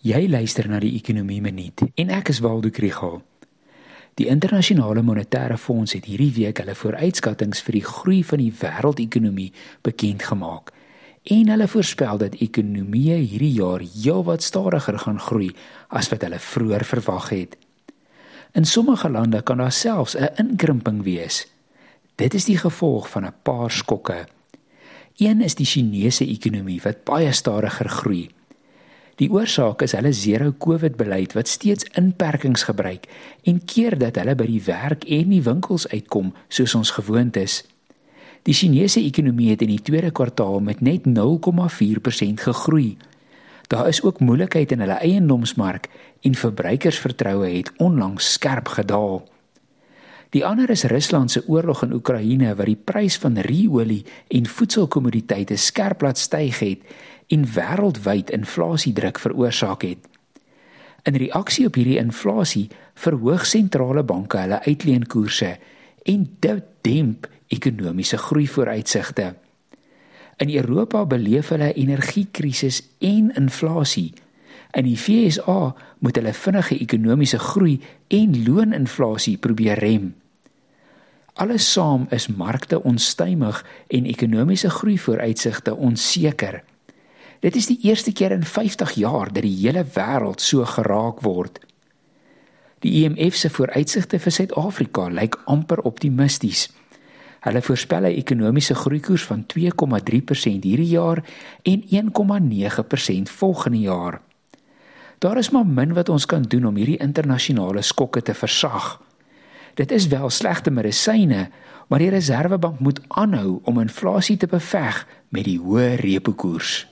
Jy luister na die Ekonomie Minuut en ek is Waldo Krügel. Die internasionale monetêre fonds het hierdie week hulle vooruitskattinge vir die groei van die wêreldekonomie bekend gemaak. En hulle voorspel dat ekonomieë hierdie jaar heelwat stadiger gaan groei as wat hulle vroeër verwag het. In sommige lande kan daar selfs 'n inkrimping wees. Dit is die gevolg van 'n paar skokke. Een is die Chinese ekonomie wat baie stadiger groei. Die oorsaak is hulle zero COVID beleid wat steeds inperkings gebruik en keer dat hulle by die werk en die winkels uitkom soos ons gewoond is. Die Chinese ekonomie het in die tweede kwartaal met net 0,4% gegroei. Daar is ook moeilikheid in hulle eiendomsmark en verbruikersvertroue het onlangs skerp gedaal. Die ander is Rusland se oorlog in Oekraïne wat die prys van ruolie en voedselkommoditeite skerp laat styg het en wêreldwyd inflasiedruk veroorsaak het. In reaksie op hierdie inflasie verhoog sentrale banke hulle uitleenkoerse en dit demp ekonomiese groei vooruitsigte. In Europa beleef hulle energiekrisis en inflasie. In die VSA moet hulle vinnige ekonomiese groei en looninflasie probeer rem. Alles saam is markte onstuimig en ekonomiese groei vooruitsigte onseker. Dit is die eerste keer in 50 jaar dat die hele wêreld so geraak word. Die IMF se vooruitsigte vir Suid-Afrika lyk amper optimisties. Hulle voorspel 'n ekonomiese groeikoers van 2,3% hierdie jaar en 1,9% volgende jaar. Daar is maar min wat ons kan doen om hierdie internasionale skokke te versag. Dit is wel slegte medisyne, maar die Reserwebank moet aanhou om inflasie te beveg met die hoë repo koers.